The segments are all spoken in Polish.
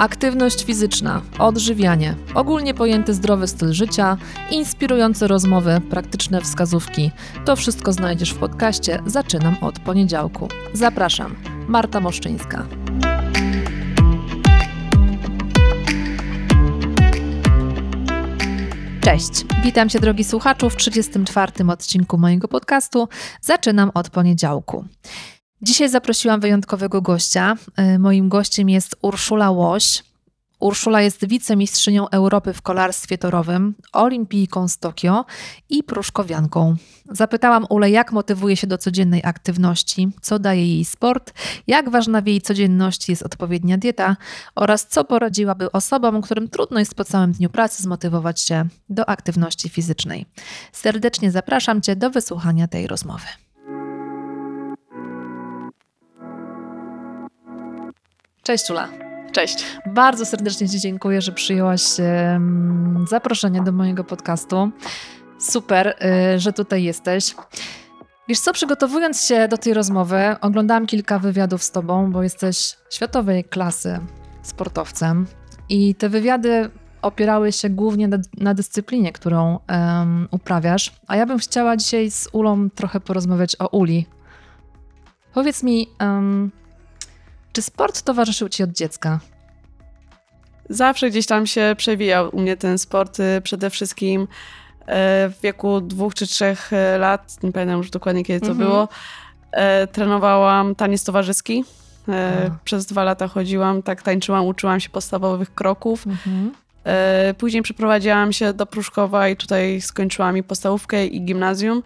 Aktywność fizyczna, odżywianie, ogólnie pojęty zdrowy styl życia, inspirujące rozmowy, praktyczne wskazówki. To wszystko znajdziesz w podcaście Zaczynam od poniedziałku. Zapraszam, Marta Moszczyńska. Cześć, witam Cię drogi słuchaczu w 34. odcinku mojego podcastu. Zaczynam od poniedziałku. Dzisiaj zaprosiłam wyjątkowego gościa. Y, moim gościem jest Urszula Łoś. Urszula jest wicemistrzynią Europy w kolarstwie torowym, olimpijką z Tokio i pruszkowianką. Zapytałam Ule, jak motywuje się do codziennej aktywności, co daje jej sport, jak ważna w jej codzienności jest odpowiednia dieta oraz co poradziłaby osobom, którym trudno jest po całym dniu pracy zmotywować się do aktywności fizycznej. Serdecznie zapraszam Cię do wysłuchania tej rozmowy. Cześć Ula. Cześć. Bardzo serdecznie Ci dziękuję, że przyjęłaś zaproszenie do mojego podcastu. Super, y, że tutaj jesteś. Wiesz co, przygotowując się do tej rozmowy, oglądałam kilka wywiadów z Tobą, bo jesteś światowej klasy sportowcem i te wywiady opierały się głównie na, na dyscyplinie, którą um, uprawiasz, a ja bym chciała dzisiaj z Ulą trochę porozmawiać o Uli. Powiedz mi, um, czy sport towarzyszył ci od dziecka? Zawsze gdzieś tam się przewijał u mnie ten sport. Y, przede wszystkim e, w wieku dwóch czy trzech e, lat, nie pamiętam już dokładnie kiedy to mhm. było, trenowałam taniec towarzyski. Przez dwa lata chodziłam, tak tańczyłam, uczyłam się podstawowych kroków. Mhm. Później przeprowadziłam się do Pruszkowa i tutaj skończyłam i podstawówkę i gimnazjum.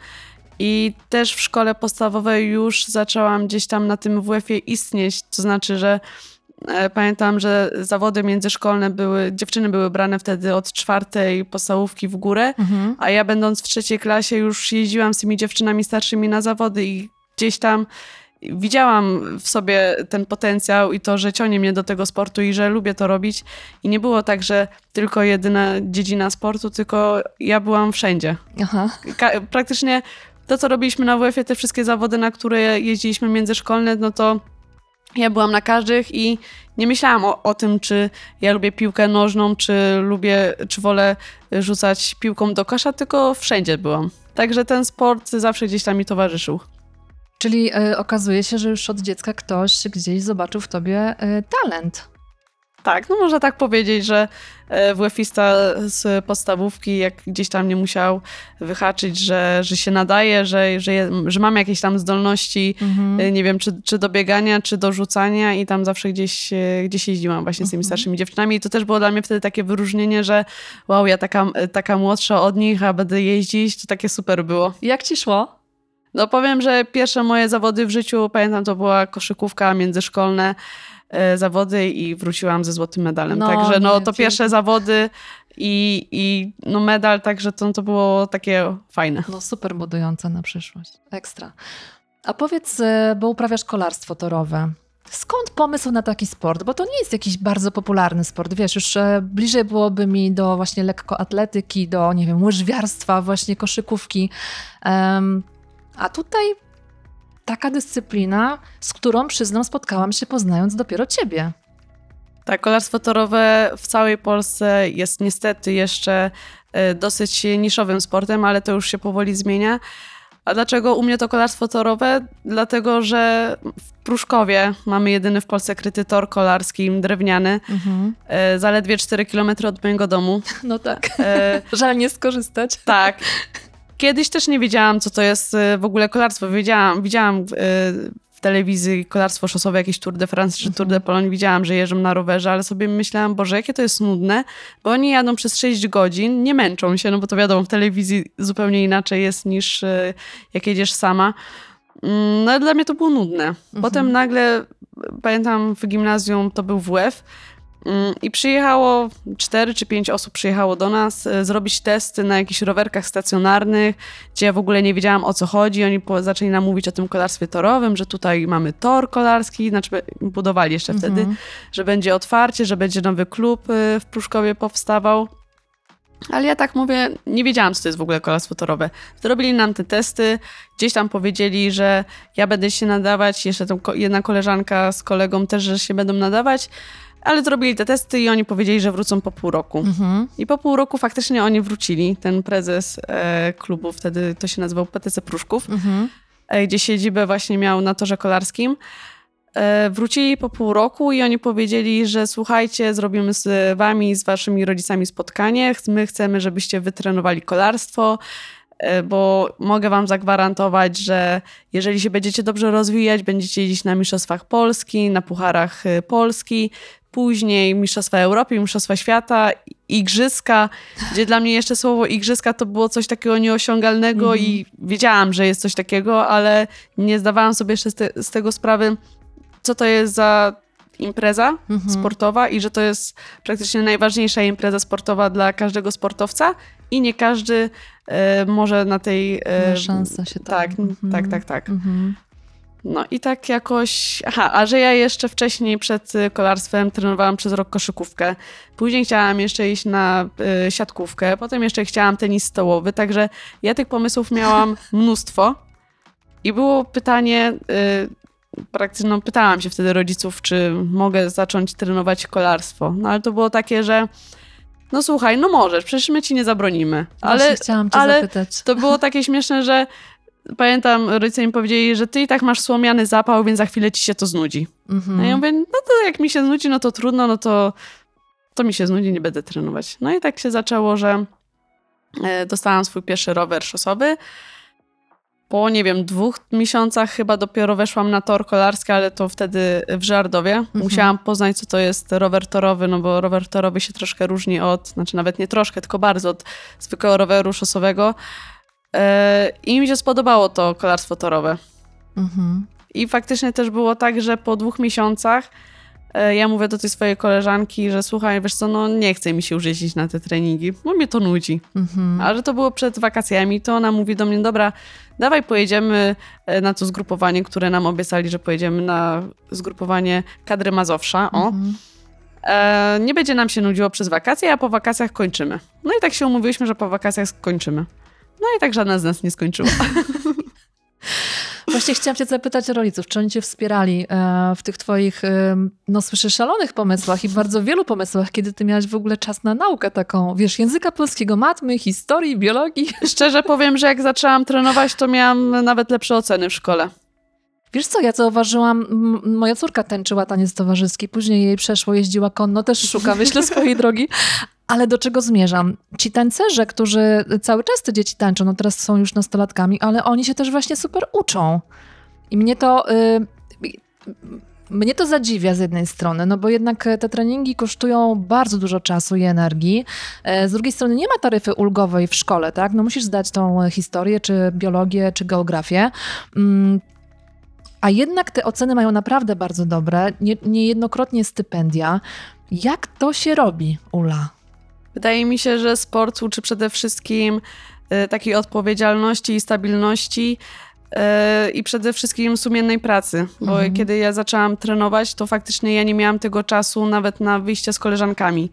I też w szkole podstawowej już zaczęłam gdzieś tam na tym WF-ie istnieć, to znaczy, że e, pamiętam, że zawody międzyszkolne były, dziewczyny były brane wtedy od czwartej podstawówki w górę, mhm. a ja będąc w trzeciej klasie już jeździłam z tymi dziewczynami starszymi na zawody i gdzieś tam widziałam w sobie ten potencjał i to, że ciągnie mnie do tego sportu i że lubię to robić. I nie było tak, że tylko jedyna dziedzina sportu, tylko ja byłam wszędzie. Aha. praktycznie to, co robiliśmy na WF-ie, te wszystkie zawody, na które jeździliśmy międzyszkolne, no to ja byłam na każdych i nie myślałam o, o, tym, czy ja lubię piłkę nożną, czy lubię, czy wolę rzucać piłką do kosza, tylko wszędzie byłam. Także ten sport zawsze gdzieś tam mi towarzyszył. Czyli y, okazuje się, że już od dziecka ktoś gdzieś zobaczył w tobie y, talent. Tak, no można tak powiedzieć, że e, WF-ista z podstawówki, jak gdzieś tam nie musiał wyhaczyć, że, że się nadaje, że, że, że mam jakieś tam zdolności, mhm. E, nie wiem, czy, czy do biegania, czy do rzucania i tam zawsze gdzieś, gdzieś jeździłam właśnie z tymi mhm. starszymi dziewczynami i to też było dla mnie wtedy takie wyróżnienie, że wow, ja taka, taka młodsza od nich, a będę jeździć, to takie super było. Jak ci szło? No powiem, że pierwsze moje zawody w życiu, pamiętam, to była koszykówka międzyszkolne, E, zawody i wróciłam ze złotym medalem. No, także no, to pierwsze zawody i, i no medal, także to, to było takie fajne. No super budujące na przyszłość. Ekstra. A powiedz, e, bo uprawiasz kolarstwo torowe. Skąd pomysł na taki sport? Bo to nie jest jakiś bardzo popularny sport. Wiesz, już e, bliżej byłoby mi do właśnie lekkoatletyki, do, nie wiem, łyżwiarstwa, właśnie koszykówki. Um, a tutaj taka dyscyplina, z którą przyznam spotkałam się poznając dopiero ciebie. Tak, kolarstwo torowe w całej Polsce jest niestety jeszcze e, dosyć niszowym sportem, ale to już się powoli zmienia. A dlaczego u mnie to kolarstwo torowe? Dlatego, że w Pruszkowie mamy jedyny w Polsce kryty tor kolarski, drewniany, mhm. E, zaledwie 4 km od mojego domu. No tak. E... Żal nie skorzystać. Tak. Kiedyś też nie wiedziałam, co to jest y, w ogóle kolarstwo. Wiedziałam, widziałam y, w telewizji kolarstwo szosowe, jakieś Tour de France czy Tour de. Pologne. Widziałam, że jeżdżą na rowerze, ale sobie myślałam, Boże, jakie to jest nudne, bo oni jadą przez 6 godzin, nie męczą się, no bo to wiadomo, w telewizji zupełnie inaczej jest niż y, jak jedziesz sama. Mm, no ale dla mnie to było nudne. Mhm. Potem nagle, pamiętam w gimnazjum to był WF, I przyjechało, cztery czy pięć osób przyjechało do nas e, zrobić testy na jakichś rowerkach stacjonarnych, gdzie ja w ogóle nie wiedziałam o co chodzi. Oni zaczęli nam mówić o tym kolarstwie torowym, że tutaj mamy tor kolarski, znaczy budowali jeszcze mhm. wtedy, że będzie otwarcie, że będzie nowy klub e, w Pruszkowie powstawał. Ale ja tak mówię, nie wiedziałam, co to jest w ogóle kolarstwo torowe. Zrobili nam te testy, gdzieś tam powiedzieli, że ja będę się nadawać, jeszcze jedna koleżanka z kolegą też, że się będą nadawać. Ale zrobili te testy i oni powiedzieli, że wrócą po pół roku. Mhm. I po pół roku faktycznie oni wrócili. Ten prezes e, klubu, wtedy to się nazywał PTC Pruszków, Mhm. e, gdzie siedzibę właśnie miał na torze kolarskim. E, wrócili po pół roku i oni powiedzieli, że słuchajcie, zrobimy z wami, z waszymi rodzicami spotkanie. My chcemy, żebyście wytrenowali kolarstwo, e, bo mogę wam zagwarantować, że jeżeli się będziecie dobrze rozwijać, będziecie jeździć na Mistrzostwach Polski, na Pucharach e, Polski, później Mistrzostwa Europy, Mistrzostwa Świata, Igrzyska, gdzie dla mnie jeszcze słowo Igrzyska to było coś takiego nieosiągalnego Mhm. i wiedziałam, że jest coś takiego, ale nie zdawałam sobie jeszcze z, te, z tego sprawy, co to jest za impreza Mhm. sportowa i że to jest praktycznie najważniejsza impreza sportowa dla każdego sportowca i nie każdy e, może na tej... E, Ma szansę się tam- tak, Mhm. tak, tak, tak. No i tak jakoś. Aha, a że ja jeszcze wcześniej przed y, kolarstwem trenowałam przez rok koszykówkę. Później chciałam jeszcze iść na y, siatkówkę, potem jeszcze chciałam tenis stołowy, także ja tych pomysłów miałam mnóstwo. I było pytanie, y, praktycznie no, pytałam się wtedy rodziców, czy mogę zacząć trenować kolarstwo. No ale to było takie, że no słuchaj, no możesz, przecież my ci nie zabronimy. Właśnie Ale chciałam cię ale zapytać. to było takie śmieszne, że pamiętam, rodzice mi powiedzieli, że ty i tak masz słomiany zapał, więc za chwilę ci się to znudzi. Mhm. A ja mówię, no to jak mi się znudzi, no to trudno, no to, to mi się znudzi, nie będę trenować. No i tak się zaczęło, że e, dostałam swój pierwszy rower szosowy. Po, nie wiem, dwóch miesiącach chyba dopiero weszłam na tor kolarski, ale to wtedy w Żardowie. Musiałam poznać, co to jest rower torowy, no bo rower torowy się troszkę różni od, znaczy nawet nie troszkę, tylko bardzo od zwykłego roweru szosowego. E, I mi się spodobało to kolarstwo torowe. Mhm. I faktycznie też było tak, że po dwóch miesiącach e, ja mówię do tej swojej koleżanki, że słuchaj, wiesz co, no nie chce mi się już jeździć na te treningi, bo mnie to nudzi. Mhm. A że to było przed wakacjami, to ona mówi do mnie, dobra, dawaj pojedziemy e, na to zgrupowanie, które nam obiecali, że pojedziemy na zgrupowanie kadry Mazowsza. O, Mhm. e, nie będzie nam się nudziło przez wakacje, a po wakacjach kończymy. No i tak się umówiliśmy, że po wakacjach skończymy. No i tak żadna z nas nie skończyła. Właśnie chciałam cię zapytać o rodziców, czy oni cię wspierali e, w tych twoich, e, no słyszę, szalonych pomysłach i bardzo wielu pomysłach, kiedy ty miałaś w ogóle czas na naukę taką, wiesz, języka polskiego, matmy, historii, biologii. Szczerze powiem, że jak zaczęłam trenować, to miałam nawet lepsze oceny w szkole. Wiesz co, ja zauważyłam, moja córka tańczyła taniec towarzyski, później jej przeszło, jeździła konno, też szuka, wyślę swojej drogi. Ale do czego zmierzam? Ci tańcerze, którzy cały czas te dzieci tańczą, no teraz są już nastolatkami, ale oni się też właśnie super uczą. I mnie to... Y, mnie to zadziwia z jednej strony, no bo jednak te treningi kosztują bardzo dużo czasu i energii. E, Z drugiej strony nie ma taryfy ulgowej w szkole, tak? No musisz zdać tą historię, czy biologię, czy geografię. A jednak te oceny mają naprawdę bardzo dobre, nie, niejednokrotnie stypendia. Jak to się robi, Ula? Wydaje mi się, że sport uczy przede wszystkim e, takiej odpowiedzialności i stabilności e, i przede wszystkim sumiennej pracy, bo Mhm. kiedy ja zaczęłam trenować, to faktycznie ja nie miałam tego czasu nawet na wyjście z koleżankami.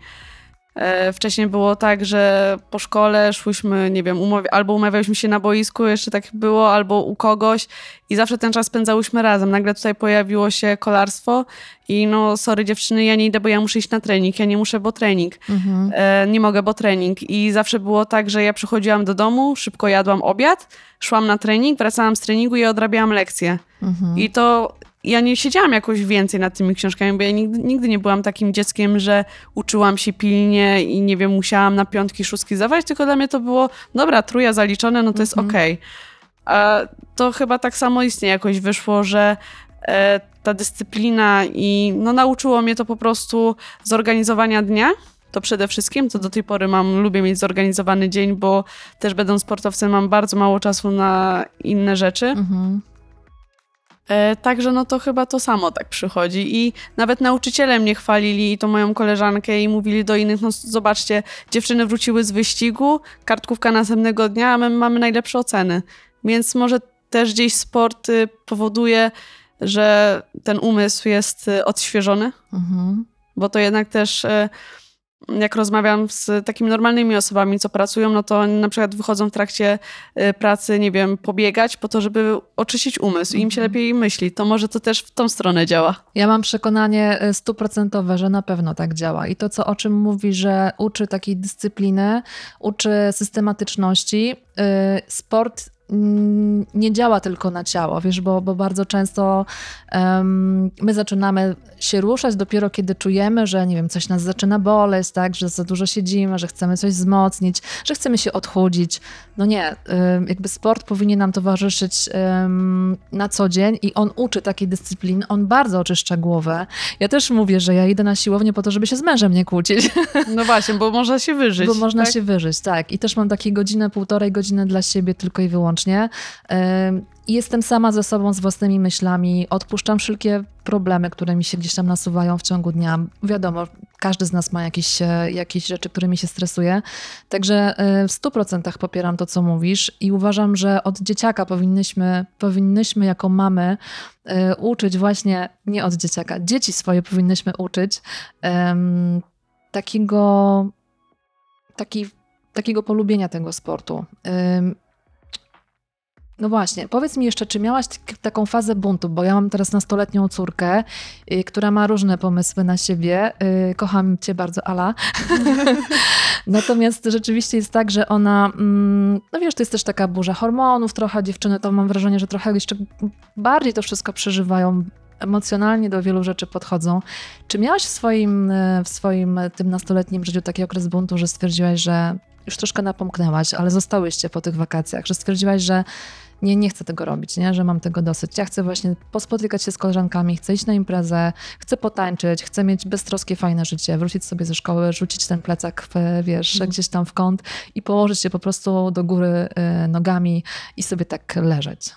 E, Wcześniej było tak, że po szkole szłyśmy, nie wiem, albo umawialiśmy się na boisku, jeszcze tak było, albo u kogoś i zawsze ten czas spędzałyśmy razem. Nagle tutaj pojawiło się kolarstwo i no sorry dziewczyny, ja nie idę, bo ja muszę iść na trening, ja nie muszę, bo trening Mhm. e, nie mogę, bo trening. I zawsze było tak, że ja przychodziłam do domu, szybko jadłam obiad, szłam na trening, wracałam z treningu i odrabiałam lekcje. Mhm. I to ja nie siedziałam jakoś więcej nad tymi książkami, bo ja nigdy, nigdy nie byłam takim dzieckiem, że uczyłam się pilnie i nie wiem, musiałam na piątki, szóstki zdawać, tylko dla mnie to było, dobra, truja zaliczone, no to jest Mhm. okej. A to chyba tak samo istnieje jakoś wyszło, że e, ta dyscyplina i no nauczyło mnie to po prostu zorganizowania dnia. To przede wszystkim, to do tej pory mam, lubię mieć zorganizowany dzień, bo też będąc sportowcem mam bardzo mało czasu na inne rzeczy. Mhm. Także no to chyba to samo tak przychodzi i nawet nauczyciele mnie chwalili i to moją koleżankę i mówili do innych, no zobaczcie, dziewczyny wróciły z wyścigu, kartkówka następnego dnia, a my mamy najlepsze oceny. Więc może też gdzieś sport y, powoduje, że ten umysł jest y, odświeżony, Mhm. bo to jednak też e, jak rozmawiam z takimi normalnymi osobami, co pracują, no to oni na przykład wychodzą w trakcie y, pracy, nie wiem, pobiegać po to, żeby oczyścić umysł i im się Mhm. lepiej myśli. To może to też w tą stronę działa. Ja mam przekonanie y, stuprocentowe, że na pewno tak działa. I to, co o czym mówi, że uczy takiej dyscypliny, uczy systematyczności. Y, Sport nie działa tylko na ciało, wiesz, bo, bo bardzo często em, my zaczynamy się ruszać dopiero kiedy czujemy, że nie wiem, coś nas zaczyna boleć, tak, że za dużo siedzimy, że chcemy coś wzmocnić, że chcemy się odchudzić. No nie, jakby sport powinien nam towarzyszyć em, na co dzień i on uczy takiej dyscypliny, on bardzo oczyszcza głowę. Ja też mówię, że ja idę na siłownię po to, żeby się z mężem nie kłócić. No właśnie, bo można się wyżyć. Bo można tak? się wyżyć, tak. I też mam takie godzinę, półtorej godziny dla siebie tylko i wyłącznie. I jestem sama ze sobą, z własnymi myślami. Odpuszczam wszelkie problemy, które mi się gdzieś tam nasuwają w ciągu dnia. Wiadomo, każdy z nas ma jakieś, e, jakieś rzeczy, którymi się stresuje. Także e, w 100% popieram to, co mówisz i uważam, że od dzieciaka powinnyśmy, powinnyśmy jako mamy e, uczyć właśnie, nie od dzieciaka, dzieci swoje powinnyśmy uczyć em, takiego taki, takiego polubienia tego sportu. Ym, No właśnie, powiedz mi jeszcze, czy miałaś tak- taką fazę buntu, bo ja mam teraz nastoletnią córkę, y, która ma różne pomysły na siebie. Y, kocham cię bardzo, Ala. Natomiast rzeczywiście jest tak, że ona, mm, no wiesz, to jest też taka burza hormonów trochę, dziewczyny to mam wrażenie, że trochę jeszcze bardziej to wszystko przeżywają, emocjonalnie do wielu rzeczy podchodzą. Czy miałaś w swoim, e, w swoim e, tym nastoletnim życiu taki okres buntu, że stwierdziłaś, że już troszkę napomknęłaś, ale zostałyście po tych wakacjach, że stwierdziłaś, że nie, nie chcę tego robić, nie? że mam tego dosyć. Ja chcę właśnie pospotykać się z koleżankami, chcę iść na imprezę, chcę potańczyć, chcę mieć beztroskie, fajne życie, wrócić sobie ze szkoły, rzucić ten plecak, w, wiesz, Mhm. gdzieś tam w kąt i położyć się po prostu do góry y, nogami i sobie tak leżeć.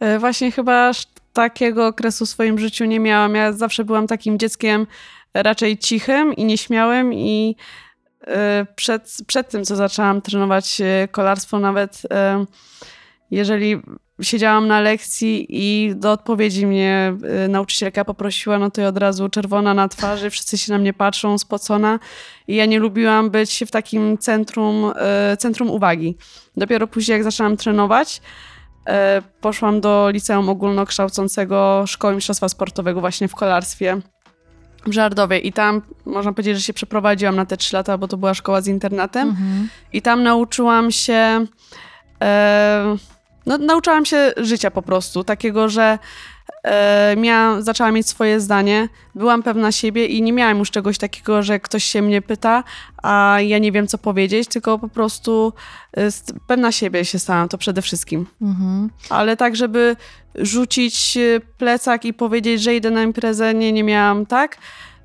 E, Właśnie chyba aż takiego okresu w swoim życiu nie miałam. Ja zawsze byłam takim dzieckiem raczej cichym i nieśmiałym i e, przed, przed tym, co zaczęłam trenować e, kolarstwo, nawet jeżeli siedziałam na lekcji i do odpowiedzi mnie e, nauczycielka poprosiła, no to ja od razu czerwona na twarzy, wszyscy się na mnie patrzą, spocona i ja nie lubiłam być w takim centrum, e, centrum uwagi. Dopiero później, jak zaczęłam trenować, E, poszłam do liceum ogólnokształcącego Szkoły Mistrzostwa Sportowego właśnie w kolarstwie w Żardowie i tam można powiedzieć, że się przeprowadziłam na te trzy lata, bo to była szkoła z internatem Mhm. i tam nauczyłam się e, no, nauczyłam się życia po prostu, takiego, że e, miałam, zaczęłam mieć swoje zdanie, byłam pewna siebie i nie miałam już czegoś takiego, że ktoś się mnie pyta, a ja nie wiem, co powiedzieć, tylko po prostu e, pewna siebie się stałam, to przede wszystkim Mhm. ale tak, żeby rzucić e, plecak i powiedzieć, że idę na imprezę, nie, nie miałam tak.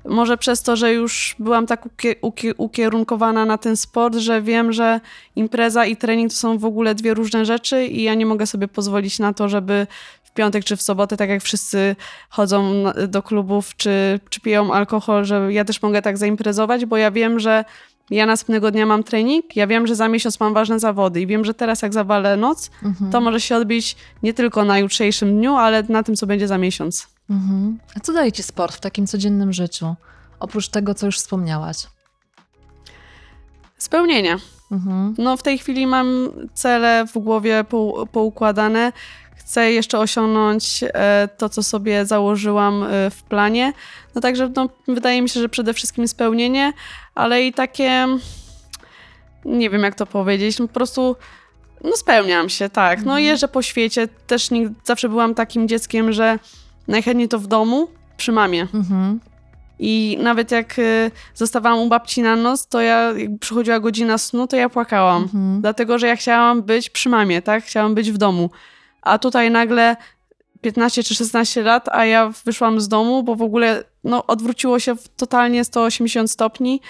Może przez to, że już byłam tak ukie, ukie, ukierunkowana na ten sport, że wiem, że impreza i trening to są w ogóle dwie różne rzeczy i ja nie mogę sobie pozwolić na to, żeby w piątek czy w sobotę, tak jak wszyscy chodzą do klubów czy, czy piją alkohol, że ja też mogę tak zaimprezować, bo ja wiem, że ja następnego dnia mam trening, ja wiem, że za miesiąc mam ważne zawody i wiem, że teraz jak zawalę noc, Mhm. to może się odbić nie tylko na jutrzejszym dniu, ale na tym, co będzie za miesiąc. Mhm. A co daje ci sport w takim codziennym życiu? Oprócz tego, co już wspomniałaś. Spełnienie. Mhm. No w tej chwili mam cele w głowie pou, poukładane. Chcę jeszcze osiągnąć e, to, co sobie założyłam e, w planie. No także no, wydaje mi się, że przede wszystkim spełnienie, ale i takie nie wiem jak to powiedzieć, no, po prostu no spełniam się, tak. No Mhm. jeżdżę po świecie, też nigdy, zawsze byłam takim dzieckiem, że najchętniej to w domu, przy mamie. Mhm. I nawet jak y, zostawałam u babci na noc, to ja, jak przychodziła godzina snu, to ja płakałam. Mhm. Dlatego, że ja chciałam być przy mamie, tak? Chciałam być w domu. A tutaj nagle 15 czy 16 lat, a ja wyszłam z domu, bo w ogóle no, odwróciło się totalnie 180 stopni.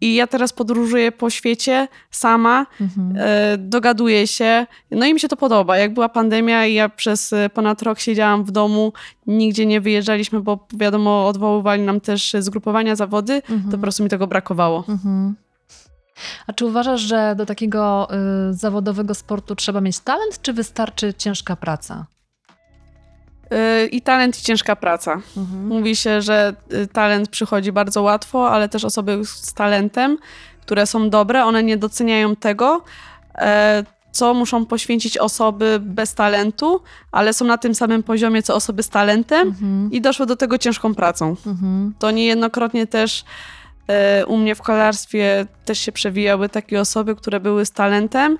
I ja teraz podróżuję po świecie sama, Mhm. e, dogaduję się. No i mi się to podoba. Jak była pandemia i ja przez e, ponad rok siedziałam w domu, nigdzie nie wyjeżdżaliśmy, bo wiadomo, odwoływali nam też zgrupowania zawody, to Mhm. po prostu mi tego brakowało. Mhm. A czy uważasz, że do takiego y, zawodowego sportu trzeba mieć talent, czy wystarczy ciężka praca? Y, i talent i ciężka praca. Mhm. Mówi się, że y, talent przychodzi bardzo łatwo, ale też osoby z talentem, które są dobre, one nie doceniają tego, e, co muszą poświęcić osoby bez talentu, ale są na tym samym poziomie co osoby z talentem Mhm. i doszło do tego ciężką pracą. Mhm. To niejednokrotnie też e, u mnie w kolarstwie też się przewijały takie osoby, które były z talentem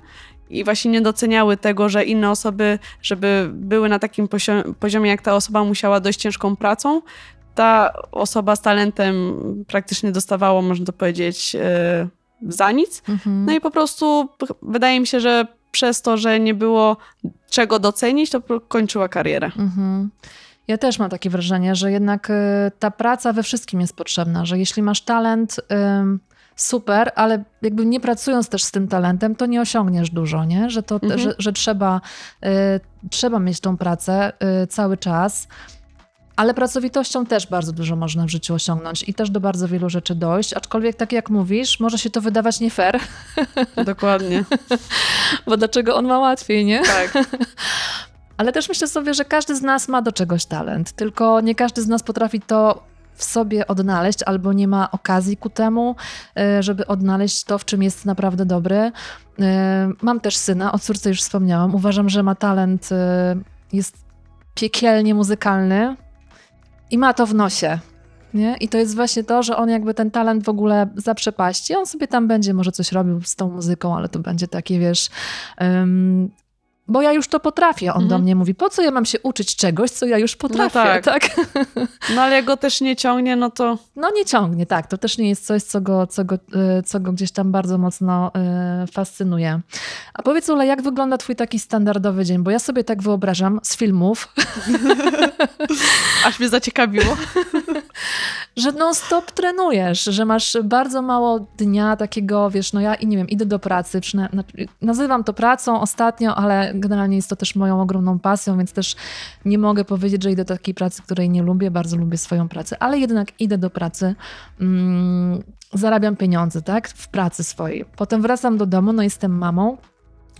i właśnie nie doceniały tego, że inne osoby, żeby były na takim pozio- poziomie, jak ta osoba musiała dojść ciężką pracą, ta osoba z talentem praktycznie dostawała, można to powiedzieć, e, za nic. Mhm. No i po prostu wydaje mi się, że przez to, że nie było czego docenić, to kończyła karierę. Mhm. Ja też mam takie wrażenie, że jednak y, ta praca we wszystkim jest potrzebna, że jeśli masz talent, super, ale jakby nie pracując też z tym talentem, to nie osiągniesz dużo, nie? Że, to, Mhm. że, że trzeba, y, trzeba mieć tą pracę y, cały czas. Ale pracowitością też bardzo dużo można w życiu osiągnąć i też do bardzo wielu rzeczy dojść. Aczkolwiek, tak jak mówisz, może się to wydawać nie fair, Dokładnie. bo dlaczego on ma łatwiej, nie? Tak. Ale też myślę sobie, że każdy z nas ma do czegoś talent, tylko nie każdy z nas potrafi to w sobie odnaleźć albo nie ma okazji ku temu, y, żeby odnaleźć to, w czym jest naprawdę dobry. Y, Mam też syna, o córce już wspomniałam. Uważam, że ma talent, y, jest piekielnie muzykalny i ma to w nosie. Nie? I to jest właśnie to, że on jakby ten talent w ogóle zaprzepaści. On sobie tam będzie może coś robił z tą muzyką, ale to będzie takie, wiesz, ym, bo ja już to potrafię. On do Mhm. mnie mówi, po co ja mam się uczyć czegoś, co ja już potrafię, tak. tak? No ale jak go też nie ciągnie, no to No nie ciągnie, tak. To też nie jest coś, co go, co go, y, co go gdzieś tam bardzo mocno y, fascynuje. A powiedz Ule, jak wygląda twój taki standardowy dzień? Bo ja sobie tak wyobrażam z filmów, aż mnie zaciekawiło. że non-stop trenujesz, że masz bardzo mało dnia takiego, wiesz, no ja i nie wiem, idę do pracy, nazywam to pracą ostatnio, ale generalnie jest to też moją ogromną pasją, więc też nie mogę powiedzieć, że idę do takiej pracy, której nie lubię, bardzo lubię swoją pracę, ale jednak idę do pracy, mm, zarabiam pieniądze, tak, w pracy swojej. Potem wracam do domu, no jestem mamą,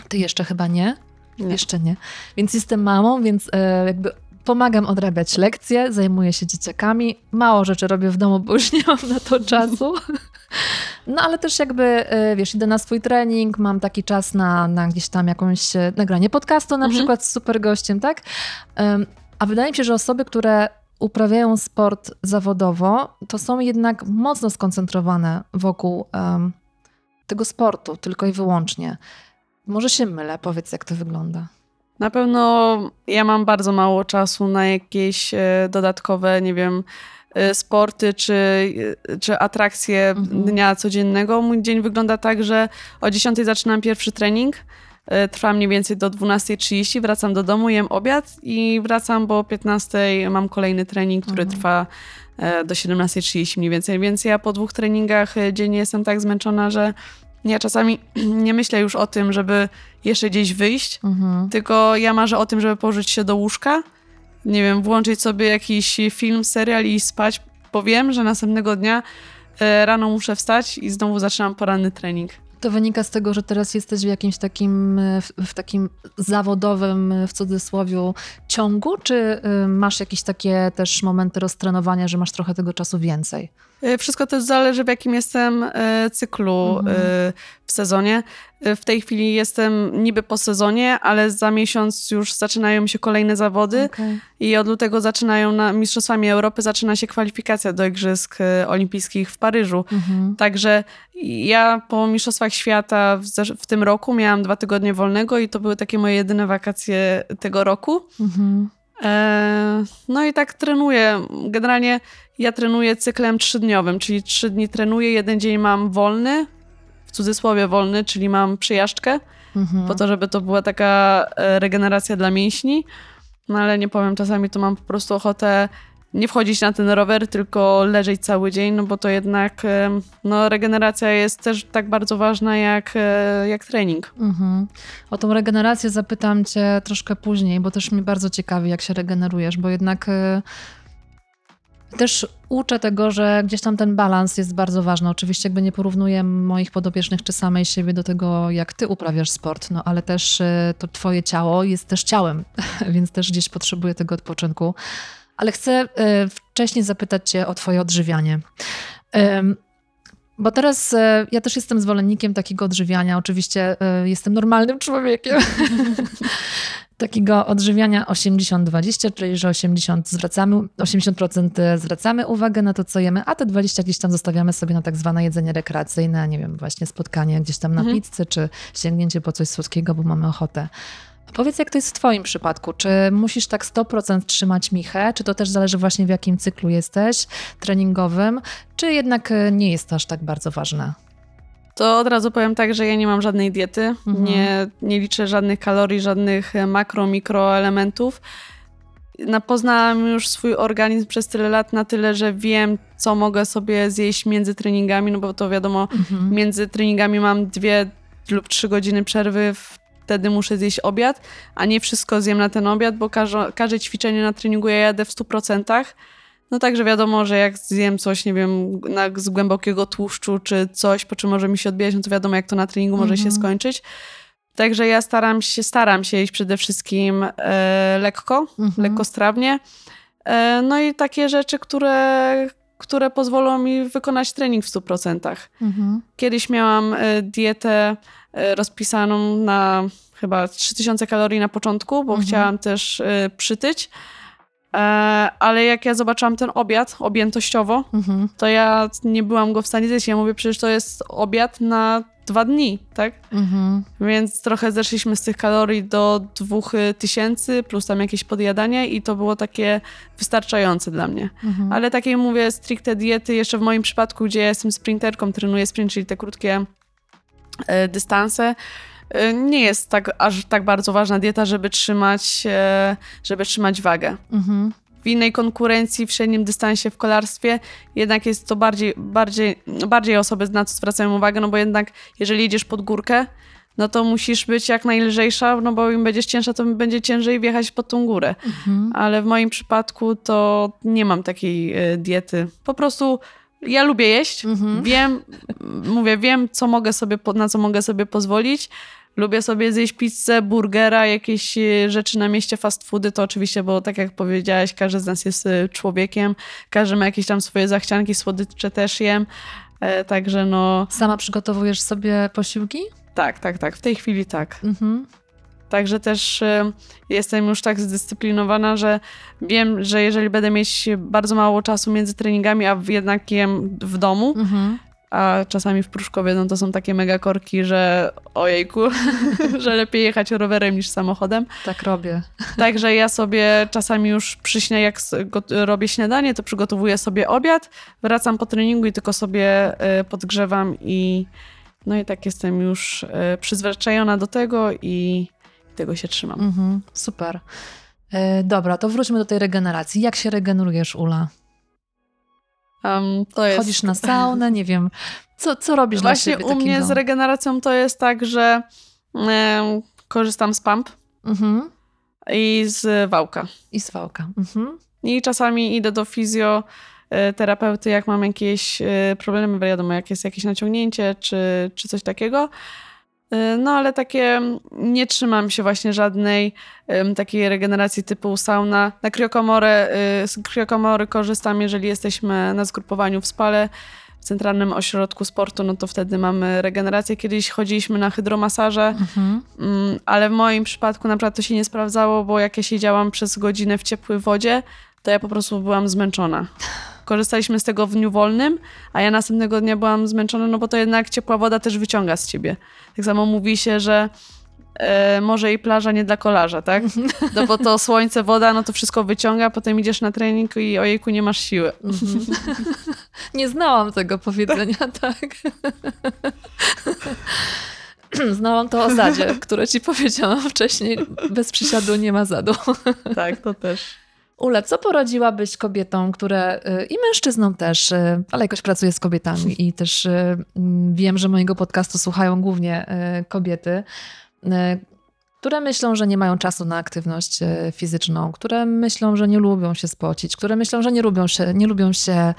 ty jeszcze chyba nie? Nie. Jeszcze nie. Więc jestem mamą, więc e, jakby pomagam odrabiać lekcje, zajmuję się dzieciakami. Mało rzeczy robię w domu, bo już nie mam na to czasu. No ale też jakby, e, wiesz, idę na swój trening, mam taki czas na, na gdzieś tam jakąś e, nagranie podcastu na Mhm. przykład z super gościem, tak? A wydaje mi się, że osoby, które uprawiają sport zawodowo, to są jednak mocno skoncentrowane wokół em, tego sportu, tylko i wyłącznie. Może się mylę, powiedz jak to wygląda. Na pewno ja mam bardzo mało czasu na jakieś e, dodatkowe, nie wiem, sporty czy, e, czy atrakcje Mhm. dnia codziennego. Mój dzień wygląda tak, że o 10 zaczynam pierwszy trening. e, Trwa mniej więcej do 12.30, wracam do domu, jem obiad i wracam, bo o 15.00 mam kolejny trening, który Mhm. trwa e, do 17.30 mniej więcej. Więc ja po dwóch treningach e, dziennie jestem tak zmęczona, że ja czasami nie myślę już o tym, żeby jeszcze gdzieś wyjść, Mhm. tylko ja marzę o tym, żeby położyć się do łóżka, nie wiem, włączyć sobie jakiś film, serial i spać, bo wiem, że następnego dnia e, rano muszę wstać i znowu zaczynam poranny trening. To wynika z tego, że teraz jesteś w jakimś takim, e, w, w takim zawodowym, e, w cudzysłowie, ciągu, czy y, masz jakieś takie też momenty roztrenowania, że masz trochę tego czasu więcej? E, Wszystko też zależy, w jakim jestem e, cyklu Mhm. w sezonie. W tej chwili jestem niby po sezonie, ale za miesiąc już zaczynają się kolejne zawody. Okej. I od lutego zaczynają na Mistrzostwami Europy zaczyna się kwalifikacja do Igrzysk Olimpijskich w Paryżu. Mhm. Także ja po Mistrzostwach Świata w, w tym roku miałam dwa tygodnie wolnego i to były takie moje jedyne wakacje tego roku. Mhm. E, no i tak trenuję. Generalnie ja trenuję cyklem trzydniowym, czyli trzy dni trenuję, jeden dzień mam wolny, w cudzysłowie wolny, czyli mam przyjażdżkę, Mhm. po to, żeby to była taka e, regeneracja dla mięśni. No ale nie powiem, czasami to mam po prostu ochotę nie wchodzić na ten rower, tylko leżeć cały dzień, no bo to jednak em, no, regeneracja jest też tak bardzo ważna jak, e, jak trening. Mhm. O tą regenerację zapytam cię troszkę później, bo też mnie bardzo ciekawi, jak się regenerujesz, bo jednak y, też uczę tego, że gdzieś tam ten balans jest bardzo ważny. Oczywiście jakby nie porównuję moich podopiecznych czy samej siebie do tego, jak ty uprawiasz sport, no ale też e, to twoje ciało jest też ciałem, więc też gdzieś potrzebuje tego odpoczynku. Ale chcę e, wcześniej zapytać cię o twoje odżywianie. Bo teraz e, ja też jestem zwolennikiem takiego odżywiania. Oczywiście jestem normalnym człowiekiem. takiego odżywiania 80-20, czyli że 80 zwracamy, 80% zwracamy uwagę na to, co jemy, a te 20 gdzieś tam zostawiamy sobie na tak zwane jedzenie rekreacyjne, nie wiem, właśnie spotkanie gdzieś tam na mhm. pizzę, czy sięgnięcie po coś słodkiego, bo mamy ochotę. Powiedz, jak to jest w Twoim przypadku? Czy musisz tak 100% trzymać michę? Czy to też zależy właśnie w jakim cyklu jesteś treningowym? Czy jednak e, nie jest to aż tak bardzo ważne? To od razu powiem tak, że ja nie mam żadnej diety, mhm. nie, nie liczę żadnych kalorii, żadnych e, makro, mikroelementów. Poznałam już swój organizm przez tyle lat na tyle, że wiem, co mogę sobie zjeść między treningami, no bo to wiadomo, mhm. między treningami mam dwie lub trzy godziny przerwy, wtedy muszę zjeść obiad, a nie wszystko zjem na ten obiad, bo każde, każde ćwiczenie na treningu ja jadę w 100%. No także wiadomo, że jak zjem coś, nie wiem, na, z głębokiego tłuszczu czy coś, po czym może mi się odbijać, no to wiadomo, jak to na treningu może się mhm. skończyć. Także ja staram się, staram się iść przede wszystkim e, lekko, mhm. lekkostrawnie. E, no i takie rzeczy, które, które pozwolą mi wykonać trening w 100%. Mhm. Kiedyś miałam e, dietę e, rozpisaną na chyba 3000 kalorii na początku, bo mhm. chciałam też e, przytyć. E, ale jak ja zobaczyłam ten obiad objętościowo, mhm. to ja nie byłam go w stanie zjeść. Ja mówię, przecież to jest obiad na dwa dni, tak? Mhm. Więc trochę zeszliśmy z tych kalorii do 2000 plus tam jakieś podjadanie i to było takie wystarczające dla mnie. Mhm. Ale takiej mówię stricte diety, jeszcze w moim przypadku, gdzie ja jestem sprinterką, trenuję sprint, czyli te krótkie e, dystanse, nie jest tak, aż tak bardzo ważna dieta, żeby trzymać, e, żeby trzymać wagę. Mhm. W innej konkurencji, w średnim dystansie w kolarstwie jednak jest to bardziej, bardziej, bardziej osoby na co zwracają uwagę, no bo jednak jeżeli jedziesz pod górkę, no to musisz być jak najlżejsza, no bo im będziesz cięższa, to będzie ciężej wjechać pod tą górę. Mhm. Ale w moim przypadku to nie mam takiej e, diety. Po prostu ja lubię jeść, mhm. wiem, mówię, wiem, co mogę sobie, na co mogę sobie pozwolić. Lubię sobie zjeść pizzę, burgera, jakieś e, rzeczy na mieście, fast foody, to oczywiście, bo tak jak powiedziałaś, każdy z nas jest e, człowiekiem, każdy ma jakieś tam swoje zachcianki, słodycze też jem, e, także no... Sama przygotowujesz sobie posiłki? Tak, tak, tak, w tej chwili tak. Mhm. Także też jestem już tak zdyscyplinowana, że wiem, że jeżeli będę mieć bardzo mało czasu między treningami, a jednak jem w domu, mhm a czasami w Pruszkowie no to są takie megakorki, że ojejku, że lepiej jechać rowerem niż samochodem. Tak robię. Także ja sobie czasami już przy śnie, jak robię śniadanie, to przygotowuję sobie obiad, wracam po treningu i tylko sobie e, podgrzewam i no i tak jestem już e, przyzwyczajona do tego i tego się trzymam. Mhm, super. E, dobra, to wróćmy do tej regeneracji. Jak się regenerujesz, Ula? Um, jest... Chodzisz na saunę, nie wiem. Co, co robisz Właśnie dla siebie u mnie z regeneracją to jest tak, że e, korzystam z pump mhm. i z wałka. I z wałka. Mhm. I czasami idę do fizjoterapeuty, jak mam jakieś e, problemy, wiadomo, jak jest jakieś naciągnięcie czy, czy coś takiego. E, no ale takie nie trzymam się właśnie żadnej um, takiej regeneracji typu sauna. Na kriokomorę, y, z kriokomory korzystam, jeżeli jesteśmy na zgrupowaniu w spale w Centralnym Ośrodku Sportu, no to wtedy mamy regenerację. Kiedyś chodziliśmy na hydromasaże, mhm. um, ale w moim przypadku na przykład to się nie sprawdzało, bo jak ja siedziałam przez godzinę w ciepłej wodzie, to ja po prostu byłam zmęczona korzystaliśmy z tego w dniu wolnym, a ja następnego dnia byłam zmęczona, no bo to jednak ciepła woda też wyciąga z ciebie. Tak samo mówi się, że e, może i plaża nie dla kolarza, tak? No bo to słońce, woda, no to wszystko wyciąga, potem idziesz na trening i ojejku, nie masz siły. Mhm. Nie znałam tego powiedzenia, tak. Znałam to o zadzie, które ci powiedziałam wcześniej. Bez przysiadu nie ma zadu. Tak, to też. Ule, co poradziłabyś kobietom, które y, i mężczyznom też, y, ale jakoś pracuję z kobietami i też y, wiem, że mojego podcastu słuchają głównie kobiety, które myślą, że nie mają czasu na aktywność fizyczną, które myślą, że nie lubią się spocić, które myślą, że nie lubią się, nie lubią się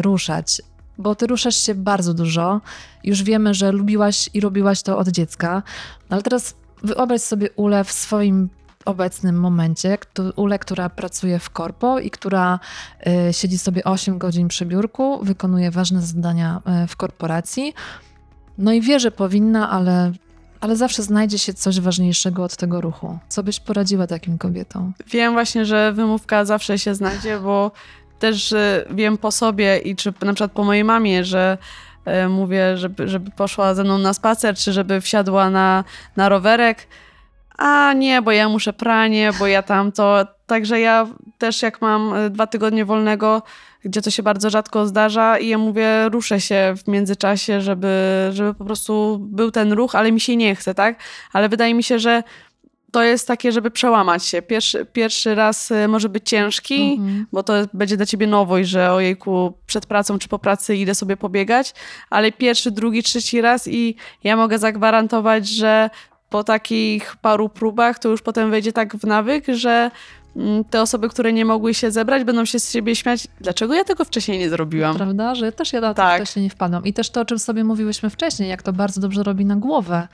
ruszać. Bo ty ruszasz się bardzo dużo. Już wiemy, że lubiłaś i robiłaś to od dziecka. Ale teraz wyobraź sobie Ulę w swoim obecnym momencie, Ulę, która pracuje w korpo i która y, siedzi sobie 8 godzin przy biurku, wykonuje ważne zadania y, w korporacji. No i wie, że powinna, ale, ale zawsze znajdzie się coś ważniejszego od tego ruchu. Co byś poradziła takim kobietom? Wiem właśnie, że wymówka zawsze się znajdzie, bo też y, wiem po sobie i czy na przykład po mojej mamie, że mówię, żeby, żeby poszła ze mną na spacer, czy żeby wsiadła na, na rowerek a nie, bo ja muszę pranie, bo ja tamto. Także ja też jak mam e, dwa tygodnie wolnego, gdzie to się bardzo rzadko zdarza i ja mówię, ruszę się w międzyczasie, żeby, żeby po prostu był ten ruch, ale mi się nie chce, tak? Ale wydaje mi się, że to jest takie, żeby przełamać się. Pierwszy, pierwszy raz e, może być ciężki, mhm. bo to będzie dla ciebie nowość, że ojejku, przed pracą czy po pracy idę sobie pobiegać, ale pierwszy, drugi, trzeci raz i ja mogę zagwarantować, że po takich paru próbach to już potem wejdzie tak w nawyk, że mm, te osoby, które nie mogły się zebrać, będą się z siebie śmiać. Dlaczego ja tego wcześniej nie zrobiłam? Prawda, że też ja na to tak. wcześniej nie wpadłam. I też to, o czym sobie mówiłyśmy wcześniej, jak to bardzo dobrze robi na głowę.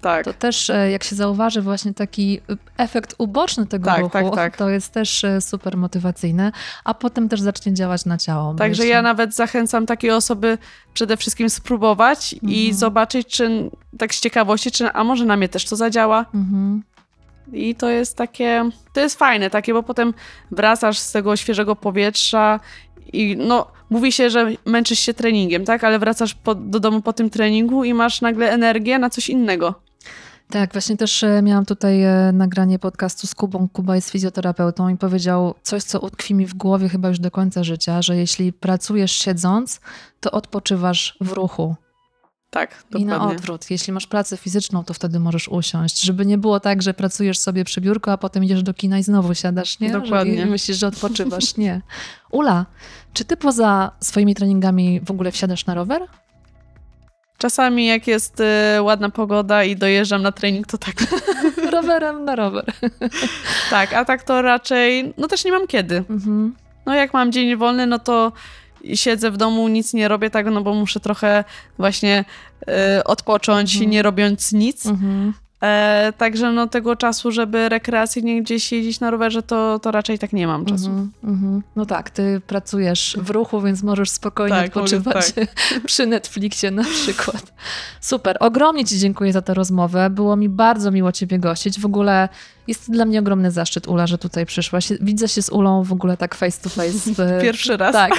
Tak. To też, e, jak się zauważy, właśnie taki efekt uboczny tego tak, ruchu, tak, tak. to jest też e, super motywacyjne, a potem też zacznie działać na ciało. Także ja nawet zachęcam takie osoby przede wszystkim spróbować mhm. i zobaczyć, czy tak z ciekawości, czy a może na mnie też to zadziała. Mhm. I to jest takie, to jest fajne takie, bo potem wracasz z tego świeżego powietrza i no, mówi się, że męczysz się treningiem, tak? Ale wracasz po, do domu po tym treningu i masz nagle energię na coś innego. Tak, właśnie też e, miałam tutaj e, nagranie podcastu z Kubą. Kuba jest fizjoterapeutą i powiedział coś, co utkwi mi w głowie chyba już do końca życia, że jeśli pracujesz siedząc, to odpoczywasz w ruchu. Tak, dokładnie. I na odwrót. Jeśli masz pracę fizyczną, to wtedy możesz usiąść. Żeby nie było tak, że pracujesz sobie przy biurku, a potem idziesz do kina i znowu siadasz, nie? Dokładnie. I myślisz, że odpoczywasz. Nie. Ula, czy ty poza swoimi treningami w ogóle wsiadasz na rower? Czasami jak jest y, ładna pogoda i dojeżdżam na trening, to tak. Rowerem na rower. tak, a tak to raczej, no też nie mam kiedy. Mhm. No jak mam dzień wolny, no to siedzę w domu, nic nie robię tak, no bo muszę trochę właśnie y, odpocząć, mhm. nie robiąc nic. Mhm. E, także no tego czasu, żeby rekreacyjnie gdzieś jeździć na rowerze, to, to raczej tak nie mam czasu. Mm -hmm. No tak, ty pracujesz w ruchu, więc możesz spokojnie tak, odpoczywać tak. przy Netflixie na przykład. Super, ogromnie ci dziękuję za tę rozmowę. Było mi bardzo miło ciebie gościć. W ogóle jest dla mnie ogromny zaszczyt, Ula, że tutaj przyszłaś. Widzę się z Ulą w ogóle tak face to face. Pierwszy raz. Tak.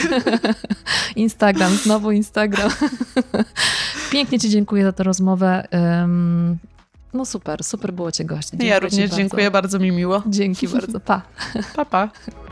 Instagram, znowu Instagram. Pięknie ci dziękuję za tę rozmowę. No super, super było Cię gościć. Ja również dziękuję, bardzo mi miło. Dzięki bardzo, pa. Pa, pa.